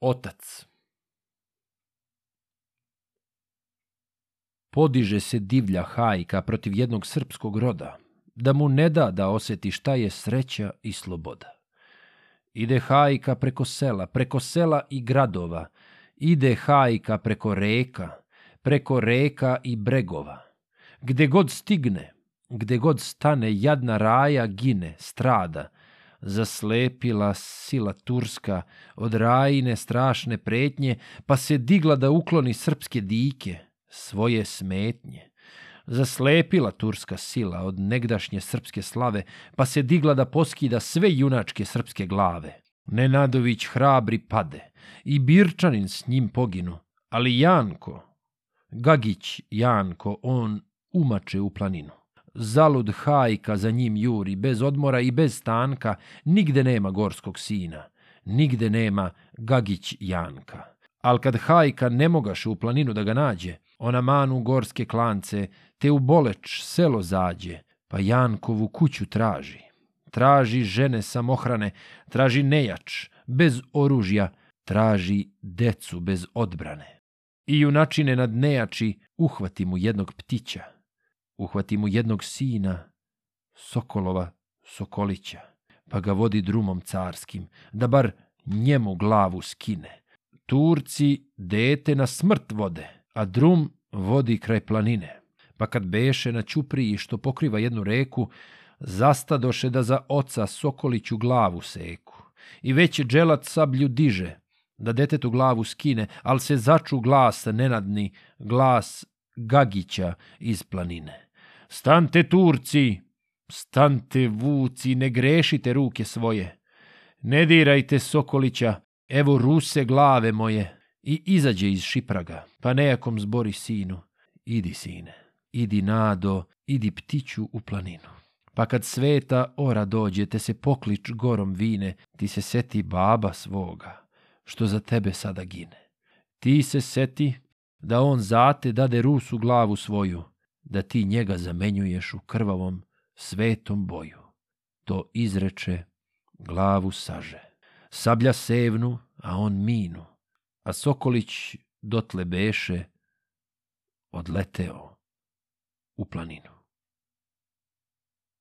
Otac Podiže se divlja hajka protiv jednog srpskog roda, da mu ne da da oseti šta je sreća i sloboda. Ide hajka preko sela, preko sela i gradova, ide hajka preko reka, preko reka i bregova. Gde god stigne, gde god stane, jadna raja gine, strada, zaslepila sila turska od rajine strašne pretnje, pa se digla da ukloni srpske dike, svoje smetnje. Zaslepila turska sila od negdašnje srpske slave, pa se digla da poskida sve junačke srpske glave. Nenadović hrabri pade i Birčanin s njim poginu, ali Janko, Gagić Janko, on umače u planinu zalud hajka za njim juri, bez odmora i bez stanka, nigde nema gorskog sina, nigde nema Gagić Janka. Al kad hajka ne mogaše u planinu da ga nađe, ona manu gorske klance, te u boleč selo zađe, pa Jankovu kuću traži. Traži žene samohrane, traži nejač, bez oružja, traži decu bez odbrane. I junačine nad nejači uhvati mu jednog ptića – uhvati mu jednog sina, Sokolova Sokolića, pa ga vodi drumom carskim, da bar njemu glavu skine. Turci dete na smrt vode, a drum vodi kraj planine. Pa kad beše na Ćupriji što pokriva jednu reku, zastadoše da za oca Sokoliću glavu seku. I već dželat sablju diže, da detetu glavu skine, al se začu glas nenadni, glas Gagića iz planine. Stante Turci, stante Vuci, ne grešite ruke svoje. Ne dirajte Sokolića, evo ruse glave moje. I izađe iz šipraga, pa nejakom zbori sinu. Idi sine, idi nado, idi ptiću u planinu. Pa kad sveta ora dođe, te se poklič gorom vine, ti se seti baba svoga, što za tebe sada gine. Ti se seti da on zate dade rusu glavu svoju, da ti njega zamenjuješ u krvavom svetom boju. To izreče, glavu saže. Sablja sevnu, a on minu. A Sokolić dotle beše odleteo u planinu.